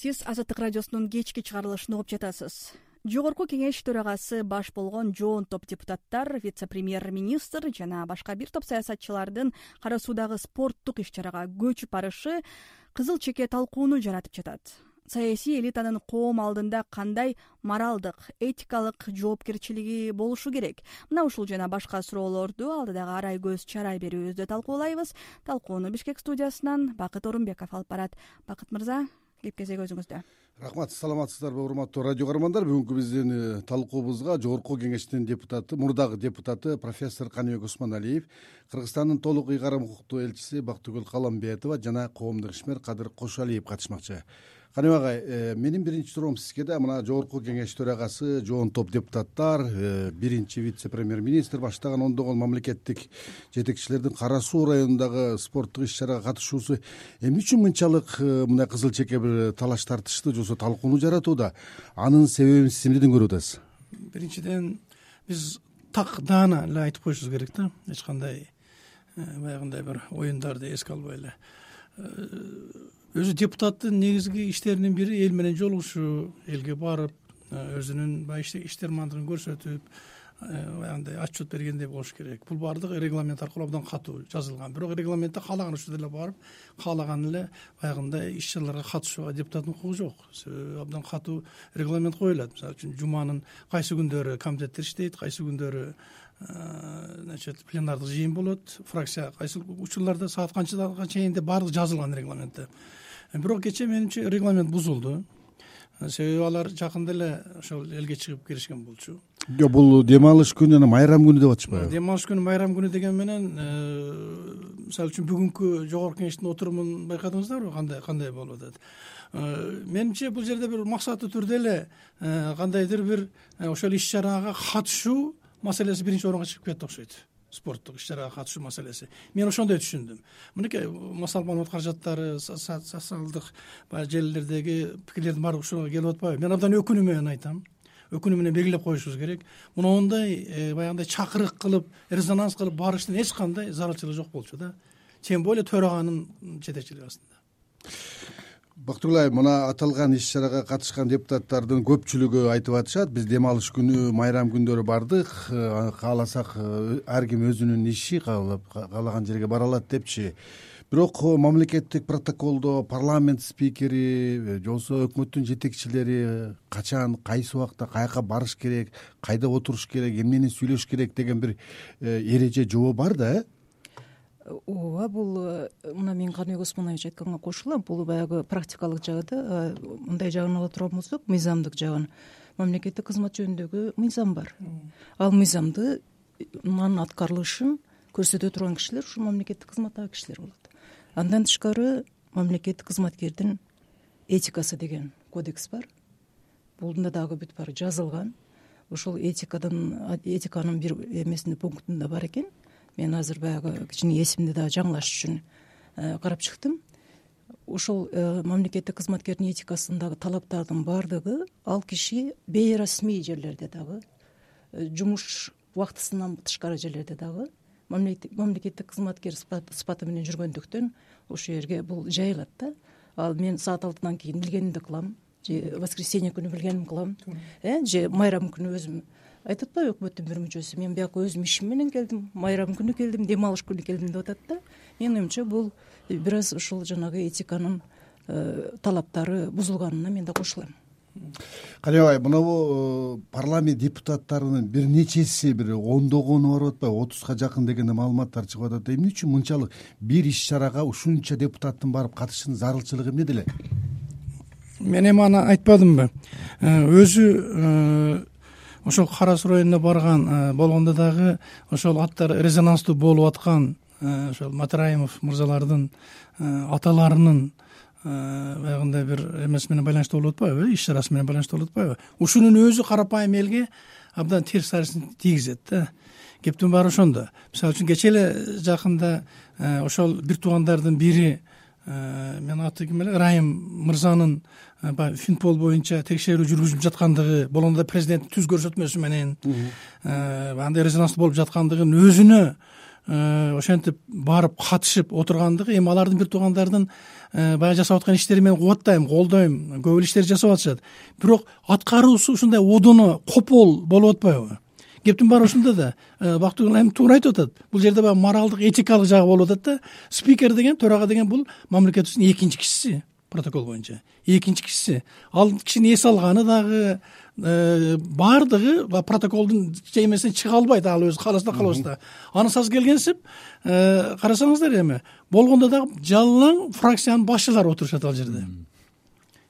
сиз азаттык радиосунун кечки чыгарылышын угуп жатасыз. Жогорку кеңеш төрагасы баш болгон жоон топ депутаттар вице премьер министр жана башка бир топ саясатчылардын кара суудагы спорттук иш чарага көчүп барышы кызыл чеке талкууну жаратып жатат. Саясий элитанын коом алдында кандай моралдык этикалык жоопкерчилиги болушу керек? Мына ушул жана башка суроолорду алдыдагы арай көз чарай берүүбүздө талкуулайбыз. Талкууну бишкек студиясынан бакыт орунбеков алып барат. Бакыт мырза кеп кезек өзүңүздө. Рахмат саламатсыздарбы урматтуу радио каармандар. Бүгүнкү биздин э, талкуубузга жогорку кеңештин депутаты мурдагы депутаты профессор каныбек усманалиев кыргызстандын толук ыйгарым укуктуу элчиси бактыгүл каламбетова жана коомдук ишмер кадыр кошалиев катышмакчы каныбек агай э, менин биринчи суроом сизге да мына жогорку кеңеш төрагасы жоон топ депутаттар э, биринчи вице премьер министр баштаган ондогон мамлекеттик жетекчилердин кара суу районундагы спорттук иш чарага катышуусу. Эмне үчүн мынчалык э, мындай кызыл чеке бир талаш тартыштуу же болбосо талкууну жаратууда? Анын себебин сиз эмнеден көрүп атасыз биринчиден биз так даана эле айтып коюшубуз керек да. Эч кандай баягындай бир оюндарды эске албай эле өзү депутаттын негизги иштеринин бири эл менен жолугушуу элге барып өзүнүн баягы иштермандыгын көрсөтүп баягындай отчет бергендей болуш керек. Бул баардыгы регламент аркылуу абдан катуу жазылган. Бирок регламентте каалаган учурда эле барып каалаган эле баягындай иш чараларга катышууга депутаттын укугу жок. Себеби абдан катуу регламент коюлат. Мисалы үчүн жуманын кайсы күндөрү комитеттер иштейт кайсы күндөрү значит пленардык жыйын болот фракция кайсы учурларда саат канчага чейин деп баардыгы жазылган регламентте бирок кечээ менимче регламент бузулду. Себеби алар жакында эле ошол элге чыгып киришкен болчу. Жок бул дем алыш күнү анан майрам күнү деп атышпайбы? Дем алыш күнү майрам күнү деген менен э, мисалы үчүн бүгүнкү жогорку кеңештин отурумун байкадыңыздарбы? Кандай кандай болуп атат? Э, менимче бул жерде бир максаттуу түрдө эле э, кандайдыр бир ошол иш чарага катышуу маселеси биринчи орунга чыгып кетти окшойт спорттук иш чарага катышуу маселеси. Мен ошондой түшүндүм. Мынакей массалык маалымат каражаттары социалдык баягы желилердеги пикирлердин баардыгы ушуга келип атпайбы. Мен абдан өкүнүү менен айтам. Өкүнүү менен белгилеп коюшубуз керек. Мондай э, баягындай чакырык кылып резонанс кылып барыштын эч кандай зарылчылыгы жок болчу да. Тем более төраганын жетекчилиги астында бактыгүл мына аталган иш чарага катышкан депутаттардын көпчүлүгү айтып атышат. Биз дем алыш күнү майрам күндөрү бардык. Э, кааласак э, ар ким өзүнүн иши каалаган жерге бара алат депчи. Бирок мамлекеттик протоколдо парламент спикери э, же болбосо өкмөттүн жетекчилери качан кайсы убакта каяка барыш керек кайда отуруш керек эмнени сүйлөш керек деген бир эреже жобо бар да. э ооба бул э, мына мен каныбек осмонович айтканга кошулам бул баягы практикалык жагы да мындай жагын ала турган болсок мыйзамдык жагын. Мамлекеттик кызмат жөнүндөгү мыйзам бар. Ал мыйзамды анын аткарылышын көрсөтө турган кишилер ушул мамлекеттик кызматтагы кишилер болот. Андан тышкары мамлекеттик кызматкердин этикасы деген кодекс бар. Булда дагы бүт баары жазылган. Ошол этикадан этиканын бир эмесинде пунктунда бар экен мен азыр баягы кичине эсимди дагы жаңылаш үчүн э, карап чыктым. Ошол э, мамлекеттик кызматкердин этикасындагы талаптардын баардыгы ал киши бейрасмий жерлерде дагы э, жумуш убактысынан тышкары жерлерде дагы мамлекеттик кызматкер сыпаты менен жүргөндүктөн ошол жерге бул жайылат да. Ал мен саат алтыдан кийин билгенимди кылам же воскресенье күнү билгенимди кылам же майрам күнү өзүм айтып атпайбы өкмөттүн бир мүчөсү мен бияка өзүм ишим менен келдим майрам күнү келдим дем алыш күнү келдим деп атат да. Менин оюмча бул бир аз ушул жанагы этиканын э, талаптары бузулганына мен да кошулам. Каныбек агай мынабу э, парламент депутаттарынын бир нечеси бир ондогону барып атпайбы отузга жакын дегенде маалыматтар чыгып атат эмне үчүн мынчалык бир иш чарага ушунча депутаттын барып катышышынын зарылчылыгы эмнеде эле мен эми аны айтпадымбы? Э, өзү ошол кара суу районуна барган э, болгондо дагы ошол аттар резонанстуу болуп аткан э, ошол матраимов мырзалардын э, аталарынын баягындай бир эмеси менен байланыштуу болуп атпайбы иш чарасы менен байланыштуу болуп атпайбы. Ушунун өзү карапайым элге абдан терс арызын тийгизет да. Кептин баары ошондо. Мисалы үчүн кечээ эле жакында ошол бир туугандардын бири менин аты ким эле? Ырайым мырзанын Э, баягы финпол боюнча текшерүү жүргүзүлүп жаткандыгы болгондо да президенттин түз көрсөтмөсү менен э, андай резонанстуу болуп жаткандыгын өзүнө э, ошентип барып катышып отургандыгы эми алардын бир туугандардын э, баягы жасап аткан иштерин мен кубаттайм колдойм көп эле иштерди жасап атышат. Бирок аткаруусу ушундай одоно копол болуп атпайбы кептин баары ушунда да. Э, бактыгүл айым туура айтып атат. Бул жерде баягы моралдык этикалык жагы болуп атат да. Спикер деген төрага деген бул мамлекетибиздин экинчи кишиси протокол боюнча. Экинчи кишиси. Ал кишинин эс алганы дагы э, баардыгы протоколдун эмесинен чыга албайт. Ал өзү кааласа да. Каалабаса да анысы аз келгенсип э, карасаңыздар эми болгондо дагы жалаң фракциянын башчылары отурушат ал жерде.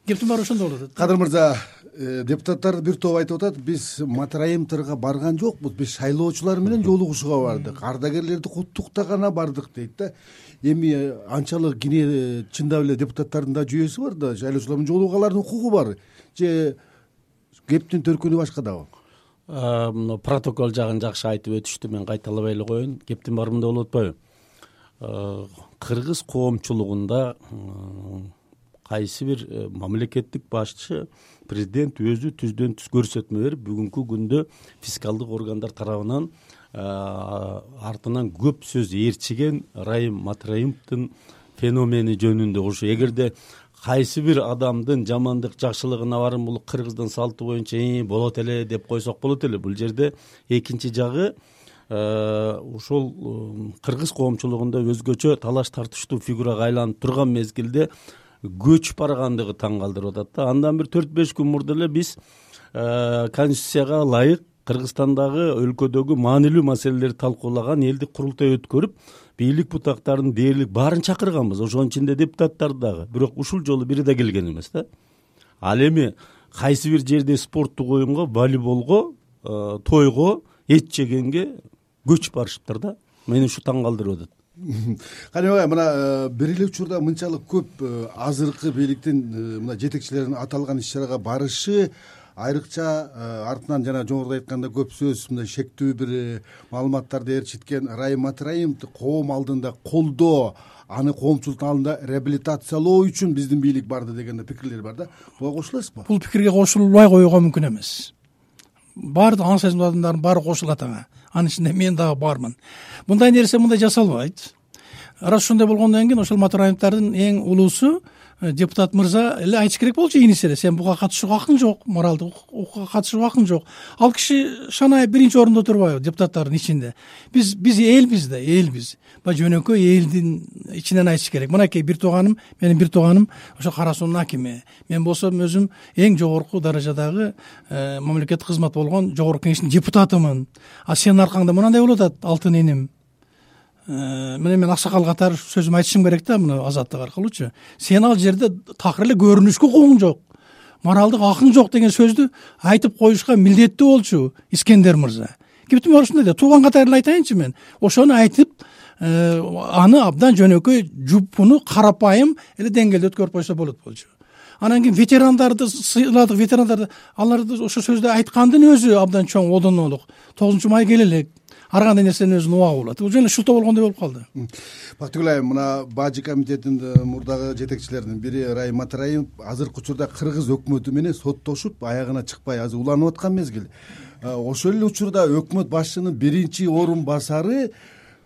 Кептин баары ошондо болуп атат. Кадыр мырза депутаттар бир топ айтып атат биз матраимовдорго барган жокпуз биз шайлоочулар менен жолугушууга бардык ардагерлерди куттуктаганы бардык дейт да. Эми анчалык кине чындап эле депутаттардын да жүйөсү бар да шайлоочулар менен жолугуп укугу бар. Же кептин төркүнү башкадабы мына протокол жагын жакшы айтып өтүштү мен кайталабай эле коеюн. Кептин баары мындай болуп атпайбы кыргыз коомчулугунда кайсы бир э, мамлекеттик башчы президент өзү түздөн түз көрсөтмө берип бүгүнкү күндө фискалдык органдар тарабынан артынан көп сөз ээрчиген райым матраимовдун феномени жөнүндө ушу эгерде кайсы бир адамдын жамандык жакшылыгына барып бул кыргыздын салты боюнча болот эле деп койсок болот эле бул жерде экинчи жагы ошол кыргыз коомчулугунда өзгөчө талаш тартыштуу фигурага айланып турган мезгилде көчүп баргандыгы таң калтырып атат да. Андан бир төрт беш күн мурда эле биз конституцияга ылайык кыргызстандагы өлкөдөгү маанилүү маселелерди талкуулаган элдик курултай өткөрүп бийлик бутактарын дээрлик баарын чакырганбыз. Ошонун ичинде депутаттарды дагы. Бирок ушул жолу бири да келген эмес да. Ал эми кайсы бир жерде спорттук оюнго волейболго э, тойго эт жегенге көчүп барышыптыр да. Мени ушу таң калтырып атат агай мына э, бир эле учурда мынчалык көп э, азыркы бийликтин мына жетекчилеринин аталган иш чарага барышы айрыкча э, артынан жана жогоруда айткандай көп сөз мындай шектүү бир э, маалыматтарды ээрчиткен райым матраимовду коом алдында колдоо аны коомчулуктун алдында реабилитациялоо үчүн биздин бийлик барды деген пикирлер бар да. Буга кошуласызбы? Бул пикирге кошулбай коюуга мүмкүн эмес баардык аң сезимдүү адамдардын баары кошулат ага. Анын ичинде мен дагы бармын мындай нерсе мындай жасалбайт. Раз ошондой болгондон кийин ошол матраимовдордун эң улуусу депутат мырза эле айтыш керек болчу ийниси эле. Сен буга катышууга акың жок моралдык укукка катышууга акың жок. Ал киши шанаев биринчи орунда отурбайбы депутаттардын ичинде. Биз биз элбиз да элбиз. Баягы жөнөкөй элдин ичинен айтыш керек. Мынакей бир тууганым менин бир тууганым ошо кара суунун акими. Мен болсом өзүм эң жогорку даражадагы э, мамлекеттик кызмат болгон жогорку кеңештин депутатымын. А сенин аркаңда мынандай болуп атат алтын иним мына мен аксакал катары сөзүмдү айтышым керек да мына азаттык аркылуучу. Сен ал жерде такыр эле көрүнүшкө укугуң жок. Моралдык акың жок деген сөздү айтып коюшка милдеттүү болчу искендер мырза. Кептин баары ушундай да тууган катары эле айтайынчы мен. Ошону айтып э, аны абдан жөнөкөй жупуну карапайым эле деңгээлде өткөрүп койсо болот болчу. Анан кийин ветерандарды сыйладык ветерандарды аларды ошол сөздү айткандын өзү абдан чоң одонолук тогузунчу май келе элек ар кандай нерсенин өзүнүн убагы болот бул жөн эле шылтоо болгондой болуп калды. Бактыгүл айым мына бажы комитетинин мурдагы жетекчилеринин бири райым матраимов азыркы учурда кыргыз өкмөтү менен соттошуп аягына чыкпай азыр уланып аткан мезгил. Э, ошол эле учурда өкмөт башчынын биринчи орун басары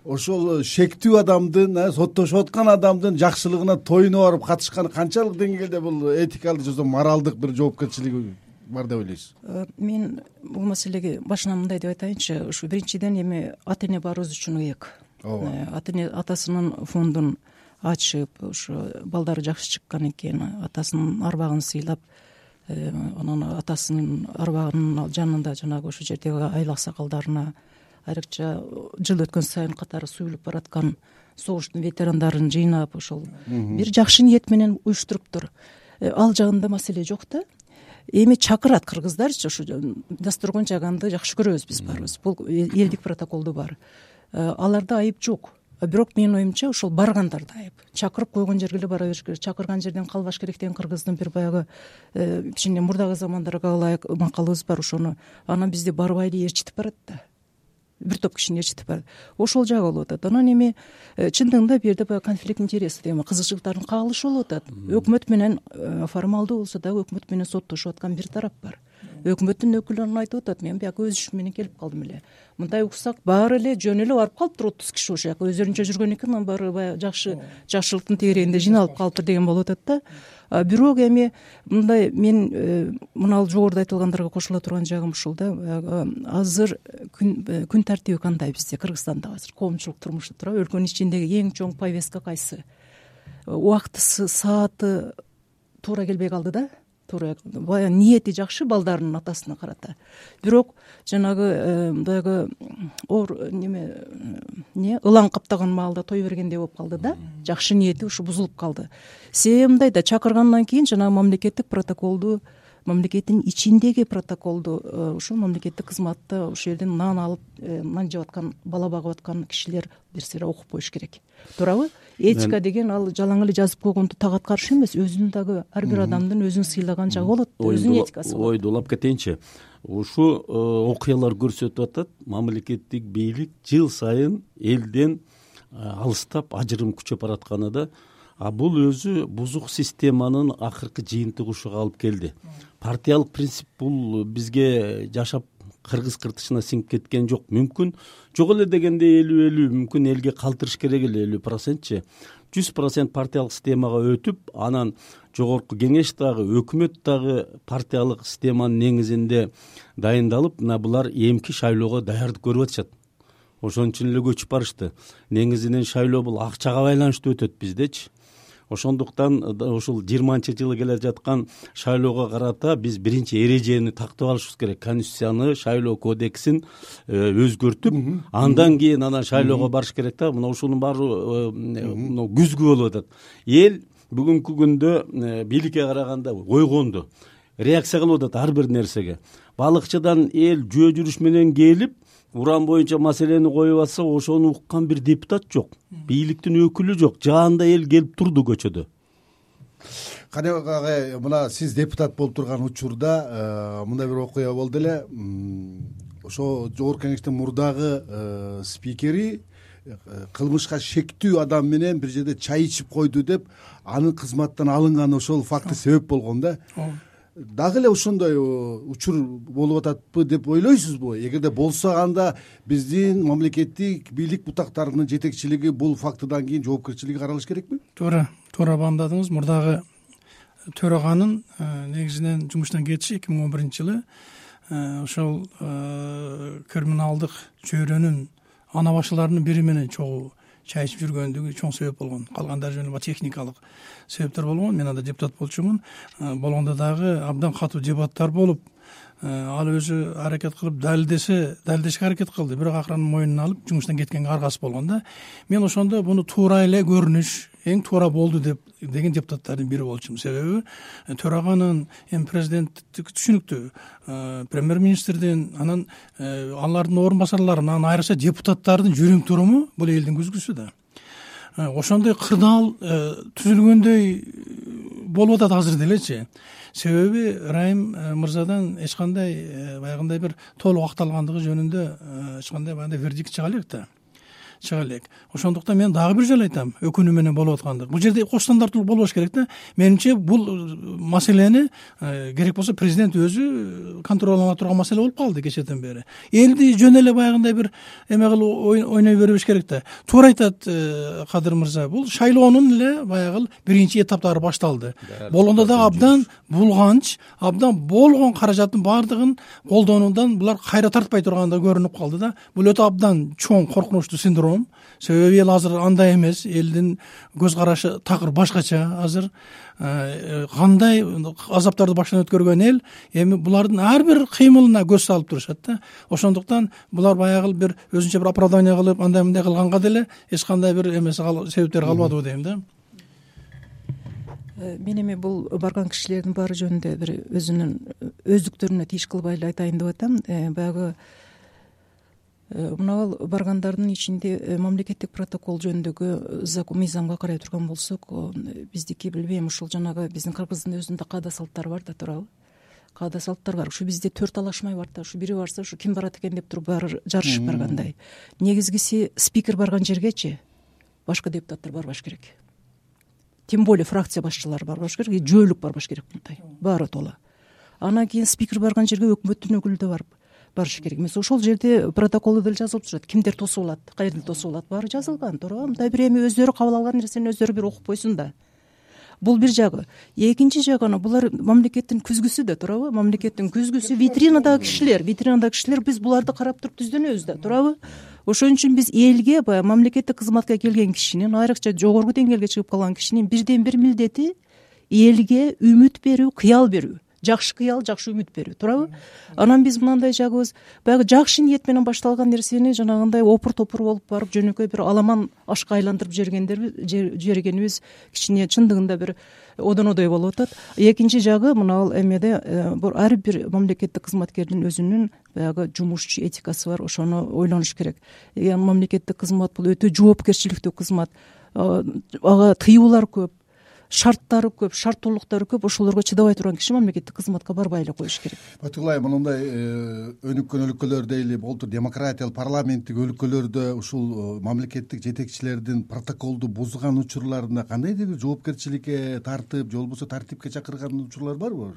ошол шектүү адамдын э, соттошуп аткан адамдын жакшылыгына тоюна барып катышканы канчалык деңгээлде бул этикалык же моралдык бир жоопкерчилиги бар деп ойлойсуз? Э, мен бул маселеге башынан мындай деп айтайынчы ушу биринчиден эми ата эне баарыбыз үчүн ыйык. Ооба. Э, ата эне атасынын фондун ачып ошо балдары жакшы чыккан экен атасынын арбагын сыйлап э, анан атасынын арбагынын жанында жанагы ошол жердеги айыл аксакалдарына айрыкча жыл өткөн сайын катары суюлуп бараткан согуштун ветерандарын жыйнап ошол бир жакшы ниет менен уюштуруптур. Ал жагында маселе жок да эми чакырат кыргыздарчы ушу дасторкон жайганды жакшы көрөбүз биз баарыбыз. Бул элдик протоколдо бар. Э, аларда айып жок. Бирок менин оюмча ошол баргандарда айып. Чакырып койгон жерге эле бара бериш керек чакырган жерден калбаш керек деген кыргыздын бир баягы э, кичине мурдагы замандарга ылайык макалыбыз бар ошону анан бизди барбай эле ээрчитип барат да бир топ кишини ээрчитип барат ошол жагы болуп атат. Анан эми э, чындыгында бул жерде баягы конфликт интересов эми кызыкчылыктардын кагылышы болуп атат. Өкмөт менен э, формалдуу болсо дагы өкмөт менен соттошуп аткан бир тарап бар. Өкмөттүн өкүлү анан айтып атат. Мен бияка өз ишим менен келип калдым эле. Мындай уксак баары эле жөн эле барып калыптыр отуз киши ошол жака. Өздөрүнчө жүргөн экен анан баары баягы жакшы жакшылыктын тегерегинде жыйналып калыптыр деген болуп атат да бирок эми мындай мен э, мына ал жогоруда айтылгандарга кошула турган жагым ушул да. Баягы азыр э, күн тартиби кандай бизде? Кыргызстанда азыр коомчулук турмушу туурабы өлкөнүн ичиндеги эң чоң повестка кайсы? Убактысы сааты туура келбей калды да баягы ниети жакшы балдарынын атасына карата. Бирок жанагы э, баягы оор неме эмне ылаң каптаган маалда той бергендей болуп калды да. Жакшы ниети ушу бузулуп калды. Себеби мындай да чакыргандан кийин жанагы мамлекеттик протоколду мамлекеттин ичиндеги протоколду э, ушул мамлекеттик кызматта ушул жерден нан алып э, нан жеп аткан бала багып аткан кишилер бир сыйра окуп коюш керек. Туурабы этика деген ал жалаң эле жазып койгонду так аткарыш эмес өзүнүн дагы ар бир адамдын өзүн сыйлаган жагы болот өзүнүн этикасы болот. ойду улап кетейинчи ушул э, окуялар көрсөтүп атат мамлекеттик бийлик жыл сайын элден алыстап ажырым күчөп баратканы да а бул өзү бузук системанын акыркы жыйынтыгы ушуга алып келди. Партиялык принцип бул бизге жашап кыргыз кыртышына сиңип кеткен жок. Мүмкүн. Жок эле дегенде элүү элүү мүмкүн элге калтырыш керек эле элүү процентчи. Жүз процент партиялык системага өтүп анан жогорку кеңеш дагы өкмөт дагы партиялык системанын негизинде дайындалып мына булар эмки шайлоого даярдык көрүп атышат. Ошон үчүн эле көчүп барышты. Негизинен шайлоо бул акчага байланыштуу өтөт биздечи ошондуктан ушул жыйырманчы жылы келе жаткан шайлоого карата биз биринчи эрежени тактап алышыбыз керек. Конституцияны шайлоо кодексин э, өзгөртүп андан кийин анан шайлоого барыш керек да. Мына ушунун баары э, мына күзгү болуп атат. Эл бүгүнкү күндө э, бийликке караганда ойгонду реакция кылып атат ар бир нерсеге. Балыкчыдан эл жөө жүрүш менен келип уран боюнча маселени коюп атса ошону уккан бир депутат жок бийликтин өкүлү жок жаанда эл келип турду көчөдө. Каныбек агай мына сиз депутат болуп турган учурда э, мындай бир окуя болду эле ошо жогорку кеңештин мурдагы э, спикери э, кылмышка шектүү адам менен бир жерде чай ичип койду деп анын кызматтан алынганы ошол факты себеп болгон да. Ооба дагы эле ошондой э, учур болуп ататпы деп ойлойсузбу? Эгерде болсо анда биздин мамлекеттик бийлик бутактарынын жетекчилиги бул фактыдан кийин жоопкерчиликке каралыш керекпи? Туура туура баамдадыңыз мурдагы төраганын э, негизинен жумуштан кетиши эки миң он биринчи жылы э, ошол криминалдык чөйрөнүн ана башыларынын бири менен чогуу чай ичип жүргөндүгү чоң себеп болгон. Калгандары жөн эле баягы техникалык себептер болгон. Мен анда депутат болчумун. Э, болгондо дагы абдан катуу дебаттар болуп э, ал өзү аракет кылып далилдесе далилдешке аракет кылды. Бирок акыры анын мойнуна алып жумуштан кеткенге аргасыз болгон да. Мен ошондо буну туура эле көрүнүш эң туура болду деп деген депутаттардын бири болчумун. Себеби э, төраганын эми президенттики түшүнүктүү премьер министрдин анан алардын орун басарлары анан айрыкча депутаттардын жүрүм туруму бул элдин күзгүсү да. Э, ошондой кырдаал э, түзүлгөндөй болуп атат азыр делечи себеби райым э, мырзадан эч кандай баягындай бир толук акталгандыгы жөнүндө эч кандай баягындай вердикт чыга элек да чыга элек. Ошондуктан мен дагы бир жолу айтам өкүнүү менен болуп аткандык. Бул жерде кош стандарттуулук болбош керек да. Менимче бул э, маселени э, керек болсо президент өзү контролдоно турган маселе болуп калды кечээден бери. Элди жөн эле баягындай бир эме кылып ойной бербеш керек да. Туура айтат э, кадыр мырза бул шайлоонун эле баягы биринчи этаптары башталды. Болгондо дагы абдан булганч абдан болгон каражаттын баардыгын колдонуудан булар кайра тартпай тургандай көрүнүп калды да. Бул өтө абдан чоң коркунучтуу синдром себеби эл азыр андай эмес. Элдин көз карашы такыр башкача. Азыр э, кандай азаптарды баштан өткөргөн эл эми булардын ар бир кыймылына көз салып турушат да. Ошондуктан булар баягы бир өзүнчө бир оправдание кылып андай мындай кылганга деле эч кандай бир эмеси себептери калбадыбы дейм да. Э, мен эми бул барган кишилердин баары жөнүндө бир өзүнүн өздүктөрүнө тийиш кылбай эле айтайын деп атам. Э, баягы Э, мына бул баргандардын ичинде э, мамлекеттик протокол жөнүндөгү мыйзамга карай турган болсок биздики билбейм ушул жанагы биздин кыргыздын өзүнүн да каада салттары бар да туурабы каада салттар бар. Ушу бизде төрт талашмай бар да. Ушу бири барса ушу ким барат экен деп туруп баары жарышып баргандай. Негизгиси спикер барган жергечи башка депутаттар барбаш керек. Тем более фракция башчылары барбаш керек жөөлүк барбаш керек мындай. Баары тоола анан кийин спикер барган жерге өкмөттүн өкүлү да барып барышы керек. Эмес ошол жерде протоколдо деле жазылып турат. Кимдер тосуп алат каерден тосуп алат? Баары жазылган туура мындай бир эми өздөрү кабыл алган нерсени өздөрү бир окуп койсун да. Бул бир жагы. Экинчи жагы анан булар мамлекеттин күзгүсү да туурабы. Мамлекеттин күзгүсү витринадагы кишилер витринадагы кишилер биз буларды карап туруп түздөнөбүз да туурабы. Ошон үчүн биз элге баягы мамлекеттик кызматка келген кишинин айрыкча жогорку деңгээлге чыгып калган кишинин бирден бир милдети элге үмүт берүү кыял берүү жакшы кыял жакшы үмүт берүү туурабы? Анан биз мынандай жагыбыз баягы жакшы ниет менен башталган нерсени жанагындай опур топур болуп барып жөнөкөй бир аламан ашка айландырып жибергенибиз кичине чындыгында бир одонодой болуп атат. Экинчи жагы мына бул эмеде э, ар бир мамлекеттик кызматкердин өзүнүн баягы жумушчу этикасы бар ошону ойлонуш керек. Мамлекеттик кызмат бул өтө жоопкерчиликтүү кызмат. Э, ага тыюулар көп шарттары көп шарттуулуктары көп ошолорго чыдабай турган киши мамлекеттик кызматка барбай эле коюш керек. Батыгул айым мындай э, өнүккөн өлкөлөр дейли болду демократиялык парламенттик өлкөлөрдө ушул э, мамлекеттик жетекчилердин протоколду бузган учурларына кандайдыр бир жоопкерчиликке тартып же болбосо тартипке чакырган учурлар барбы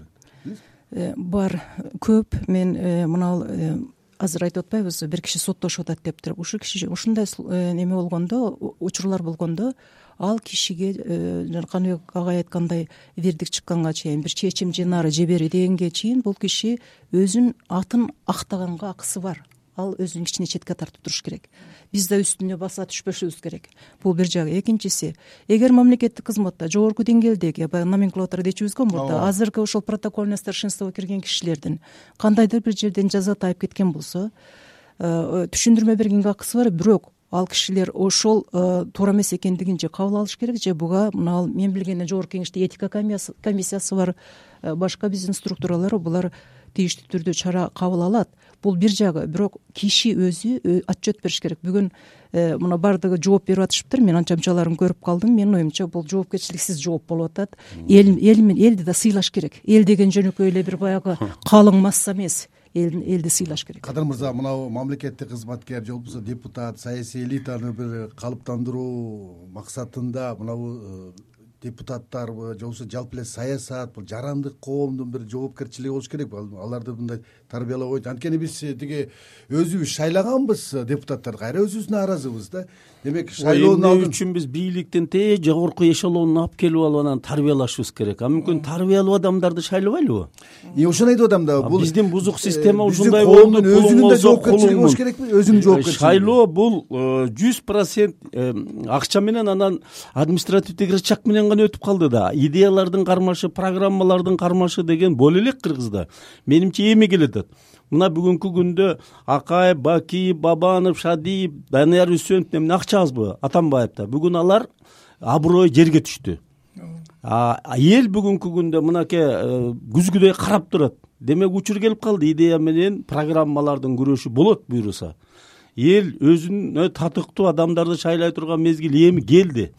э, бар. Көп. Мен мына азыр айтып атпайбызбы бир киши соттошуп атат деп туруп ушул киши ушундай неме болгондо учурлар болгондо ал кишиге э, каныбек агай айткандай вердикт чыкканга чейин бир чечим же нары же бери дегенге чейин бул киши өзүнүн атын актаганга акысы бар ал өзүн кичине четке тартып туруш керек. Биз да үстүнө баса түшпөшүбүз керек. Бул бир жагы. Экинчиси эгер мамлекеттик кызматта жогорку деңгээлдеги баягы номенклатура дечүбүз го мурда азыркы ошол протокольное старшинствого кирген кишилердин кандайдыр бир жерден жаза тайып кеткен болсо э, түшүндүрмө бергенге акысы бар бирок ал кишилер ошол э, туура эмес экендигин же кабыл алыш керек же буга мына мен билгенден жогорку кеңеште этика комиссиясы бар э, башка биздин структуралар булар тийиштүү түрдө чара кабыл алат. Бул бир жагы бирок киши өзү отчет бериш керек. Бүгүн э, мына баардыгы жооп берип атышыптыр мен анча мынчаларын көрүп калдым. Менин оюмча бул жоопкерчиликсиз жооп болуп атат. Эл элди да сыйлаш керек. Эл деген жөнөкөй эле бир баягы калың масса эмес элди сыйлаш керек. Кадыр мырза мынабу мамлекеттик кызматкер же болбосо депутат саясий элитаны бир калыптандыруу максатында мынабу э, депутаттарбы же болбосо жалпы эле саясат бул жарандык коомдун бир жоопкерчилиги болуш керекпи аларды мындай тарбиялоо боюнча анткени биз тиги өзүбүз шайлаганбыз депутаттарды кайра өзүбүз нааразыбыз да. Демек шайлоодун эмне үчүн биз бийликтин тээ жогорку эшелонуна алып келип алып анан тарбиялашыбыз керек? А мүмкүн тарбиялуу адамдарды шайлабайлыбы? Ошону айтып атам да бул биздин бузук система ушундай болду өзүнүн да жоопкерчилиги болуш керекпи өзүнүн жоопкерчилиги шайлоо бул э, жүз процент э, акча менен анан административдик рычаг менен гана өтүп калды да. Идеялардын кармашы программалардын кармашы деген боло элек кыргызда. Менимче эми келе атат мына бүгүнкү күндө акаев бакиев бабанов шадиев данияр үсөновдун эмне акчабызбы атамбаев да. Бүгүн алар аброю жерге түштү. Эл бүгүнкү күндө мынакей э, күзгүдөй карап турат. Демек учур келип калды. Идея менен программалардын күрөшү болот буюрса эл өзүнө татыктуу адамдарды шайлай турган мезгил эми келди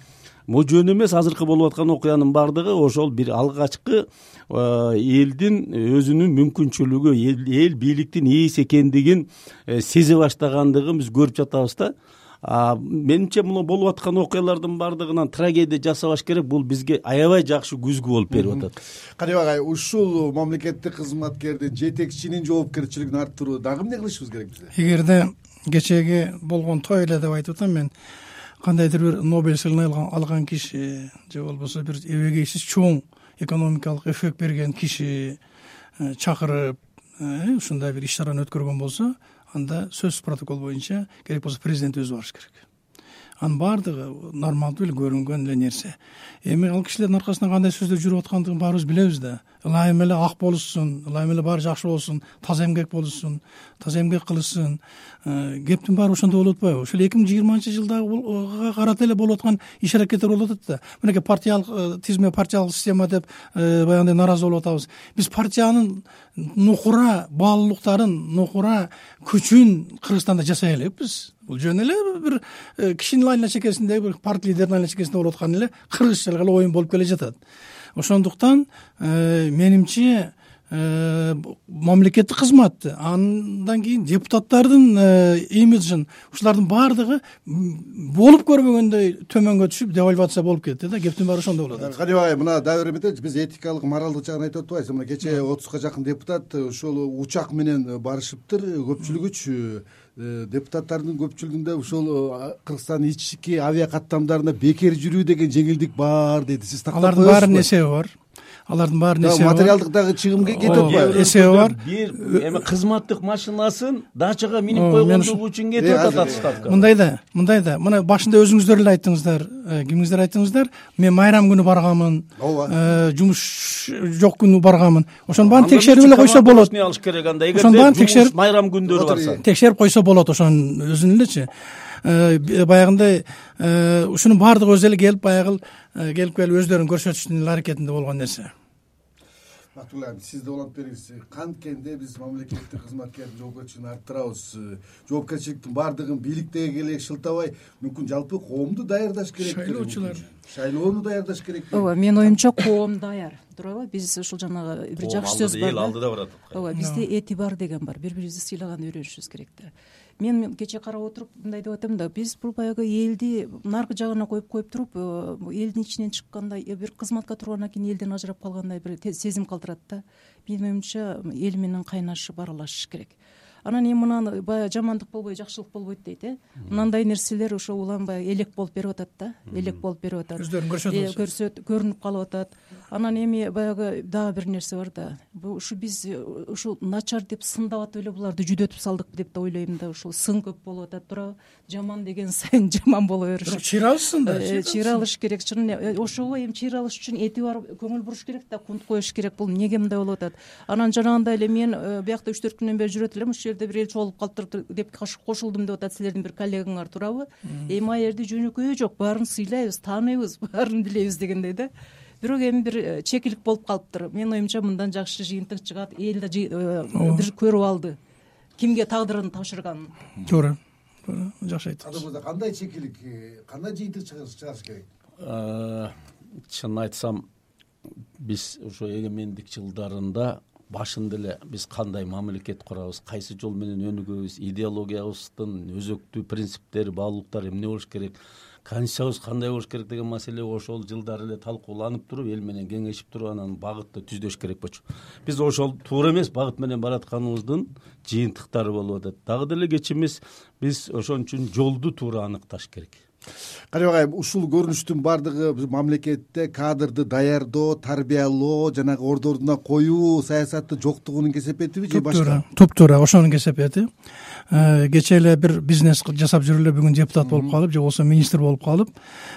могу жөн эмес азыркы болуп аткан окуянын баардыгы ошол бир алгачкы э, элдин өзүнүн мүмкүнчүлүгү эл бийликтин ээси экендигин э, сезе баштагандыгын биз көрүп жатабыз да. Менимче мына болуп аткан окуялардын баардыгынан трагедия жасабаш керек бул бизге аябай жакшы күзгү болуп берип атат. Каныбек агай ушул мамлекеттик кызматкердин жетекчинин жоопкерчилигин арттыруу дагы эмне кылышыбыз керек бизде эгерде кечээги болгон той эле деп айтып атам мен кандайдыр бир нобель сыйлыгын алган киши же болбосо бир эбегейсиз чоң экономикалык эффект берген киши э, чакырып э, ушундай бир иш чараны өткөргөн болсо анда сөзсүз протокол боюнча керек болсо президент өзү барыш керек анын баардыгы нормалдуу эле көрүнгөн эле нерсе. Эми ал кишилердин аркасынан кандай сөздөр жүрүп аткандыгын баарыбыз билебиз да. Ылайым эле ак болушсун ылайым эле баары жакшы болсун таза эмгек болушсун таза эмгек кылышсын. Э, кептин баары ошондой болуп атпайбы. Ушул эки миң жыйырманчы жылдагы карата эле болуп аткан иш аракеттер болуп атат да. Мынакей партиялык э, тизме партиялык система деп э, баягындай нааразы болуп атабыз. Биз партиянын нукура баалуулуктарын нукура күчүн кыргызстанда жасай элекпиз бул жөн эле бир кишинин айла чекесиндеги бир партия лидеринин айла чекесинде болуп аткан эле кыргызчалык эле оюн болуп келе жатат. Ошондуктан менимче Э, мамлекеттик кызмат андан кийин депутаттардын э, имиджин ушулардын баардыгы болуп көрбөгөндөй төмөнгө түшүп девальвация болуп кетти да. Кептин баары ошондо болуп атат каныбек агай мына дагы бир эметеличи биз этикалык моралдык жагын айтып атпайбызбы мына кечээ отузга жакын депутат ушул учак менен барышыптыр. Көпчүлүгүчү э, депутаттардын көпчүлүгүндө ушул кыргызстандын ички авиа каттамдарына бекер жүрүү деген жеңилдик бар дейт. Сиз алардын баарынын эсеби бар алардын баарынын эсеби бар. материалдык дагы чыгым кетип атпайбы эсеби бар. Бир эме кызматтык машинасын дачага минип койгондугу үчүн кетип атат отставкага мындай да мындай да. Мына башында өзүңүздөр эле айттыңыздар э, кимиңиздер айттыңыздар мен майрам күнү барганмын ооба. э, жумуш жок күнү барганмын ошонун баарын текшерип эле койсо болот. алыш керек анда. Эгерде ошонун баарын текшерип майрам күндөрү барса. текшерип койсо болот ошонун өзүн элечи. Э, баягындай ушунун баардыгы өзү эле келип баягы келип келип өздөрүн көрсөтүштүн эле аракетинде болгон нерсе бактыгүл айым сиз да улант бериңиз. Канткенде биз мамлекеттик кызматкердин жоопкерчилигин арттырабыз. Жоопкерчиликтин баардыгын бийликтеги эле шылтабай. Мүмкүн жалпы коомду даярдаш керек шайлоочулар. Шайлоону даярдаш керек ооба менин оюмча коом даяр. Туурабы биз ушул жанагы бир жакшы сөз бар эл алдыда барат ооба бизде этибар деген бар. Бири бирибизди сыйлаганды үйрөнүшүбүз керек да мен кечээ карап отуруп мындай деп атам да биз бул баягы элди наркы жагына коюп коюп туруп э, элдин ичинен чыккандай э, бир кызматка тургандан кийин элден ажырап калгандай бир сезим калтырат да. Менин оюмча эл менен кайнашып аралашыш керек. Анан эми мынаны баягы жамандык болбой жакшылык болбойт дейт э. Мындай нерселер ошо уланбай элек болуп берип атат да элек болуп берип атат. Өздөрүн көрсөтүп э, көрүнүп калып атат анан эми баягы дагы бир нерсе бар да. Ушу биз э, ушул начар деп сындап атып эле буларды жүдөтүп салдык деп да ойлойм да. Ушул сын көп болуп атат. Туурабы жаман деген сайын жаман боло беришет бирок чыйрабызсың да э, чыйралыш керек. Чын ошого эми чыйралыш үчүн этибар көңүл буруш керек да кунт коюш керек бул. Эмнеге мындай болуп атат. Анан жанагындай эле мен биякта үч төрт күндөн бери жүрөт элем ушул жерде бир эл чогулуп калыптыр деп кошулдум деп атат силердин бир коллегаңар туурабы. Эми ал жерде жөнөкөйү жок. Баарын сыйлайбыз тааныйбыз баарын билебиз дегендей да бирок эми бир э, чекилик болуп калыптыр. Менин оюмча мындан жакшы жыйынтык чыгат эл да э, бир көрүп алды. Кимге тагдырын тапшырганын. Туура туура жакшы айттыңыз. Кандай чекилик э, кандай жыйынтык чыгарыш керек? Чынын айтсам биз ошо эгемендик жылдарында башында эле биз кандай мамлекет курабыз кайсы жол менен өнүгөбүз идеологиябыздын өзөктүү принциптери баалуулуктары эмне болуш керек конституциябыз кандай болуш керек деген маселе ошол жылдары эле талкууланып туруп эл менен кеңешип туруп анан багытты түздөш керек болчу биз ошол туура эмес багыт менен баратканыбыздын жыйынтыктары болуп атат. Дагы деле кеч эмес биз ошон үчүн жолду туура аныкташ керек айым ушул көрүнүштүн баардыгы мамлекетте кадрды даярдоо тарбиялоо жанагы орду ордуна коюу саясаты жоктугунун кесепетиби же башка? туп туура ошонун кесепети э, кечээ эле бир бизнес жасап жүрүп эле бүгүн депутат болуп калып же болбосо министр болуп калып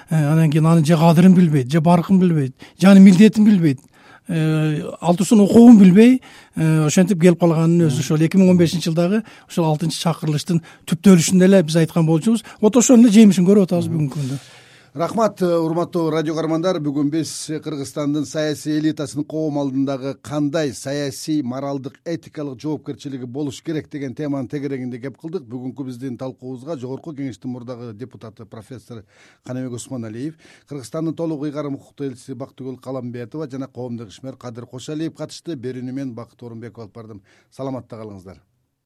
э, анан кийин анын же кадырын билбейт же баркын билбейт же анын милдетин билбейт Э, алтуусун укугун билбей э, ошентип келип калганын өзү ошол эки миң он бешинчи жылдагы ошол алтынчы чакырылыштын түптөлүшүндө эле биз айткан болчубуз. Вот ошонун эле жемишин көрүп атабыз бүгүнкү күндө рахмат урматтуу радио каармандар. Бүгүн биз кыргызстандын саясий элитасынын коом алдындагы кандай саясий моралдык этикалык жоопкерчилиги болуш керек деген теманын тегерегинде кеп кылдык. Бүгүнкү биздин талкуубузга жогорку кеңештин мурдагы депутаты профессор каныбек усманалиев кыргызстандын толук ыйгарым укуктуу элчиси бактыгүл каламбетова жана коомдук ишмер кадыр кошалиев катышты. Берүүнү мен бакыт оорунбеков алып бардым. Саламатта калыңыздар